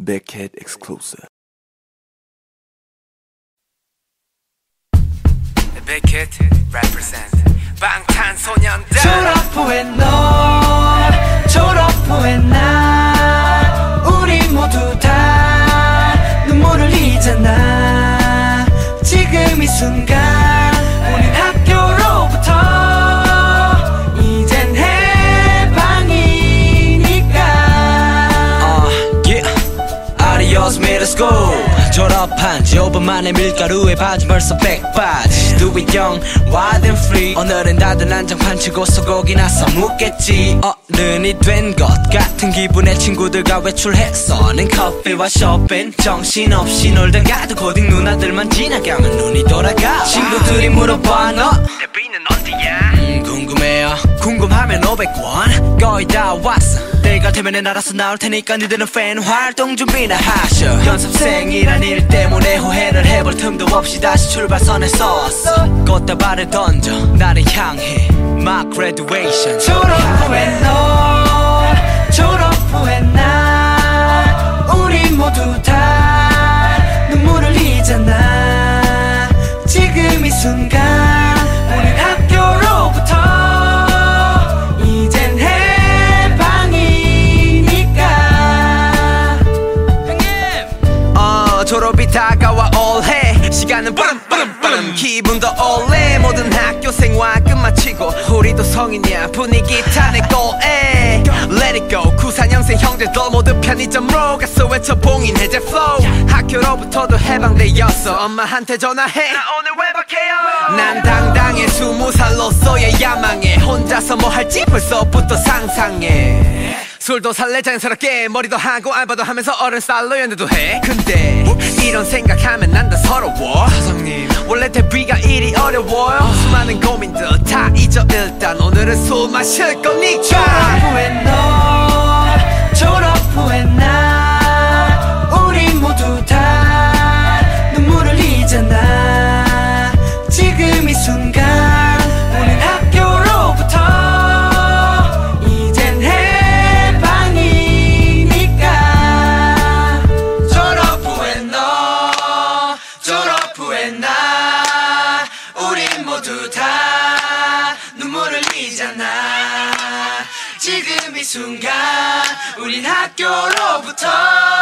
Beckhead exclusive. Beckett represent 방탄소년단 졸업 후에 너 졸업 후에 나 우리 모두 다 눈물을 흘리잖아 지금 이 순간 Middle school 졸업한 지 5분 만에 밀가루에 바지 벌써 백바지. Do it young, wild and free. 오늘은 다들 난장판 치고 소고기 나서 묻겠지. 어른이 된 것 같은 기분에 친구들과 외출했어는 커피와 쇼핑 정신없이 놀다가도 고딩 누나들만 지나가면 눈이 돌아가. 친구들이 물어봐 너. 데뷔는 언제야 음, 궁금해요. 궁금하면 500원. 거의 다 왔어 때가 되면 알아서 나올 테니까 니들은 팬 활동 준비나 하셔. 연습생이란 일 때문에 후회를 해볼 틈도 없이 다시 출발선에 섰어 꽃다발을 던져. 나를 향해. My graduation. 졸업 후에 너 졸업 후에 나. 우리 모두 다 눈물을 흘리잖아. 지금 이 순간 졸업이 다가와 올해. 시간은 빠름 빠름 빠름. 기분도 올해. 모든 학교 생활 끝마치고 우리도 성인이야. 분위기 타네 골에 Let it go. 94년생 형제들 모두 편의점으로 가서 외쳐 봉인 해제 flow. 학교로부터도 해방되었어. 엄마한테 전화해. 나 오늘 외박해요. 난 당당해. 스무 살로서의 야망에 혼자서 뭐 할지 벌써부터 상상해 술도 살래? 자연스럽게 머리도 하고 알바도 하면서 어른 스타일로 연애도 해. 근데 이런 생각하면 난 다 서러워. 사장님. 원래 데뷔가 이리 어려워요 수많은 고민들 다 잊어. 일단 오늘은 술 마실 거니까 나 우린 모두 다 눈물을 흘리잖아. 지금 이 순간 우린 학교로부터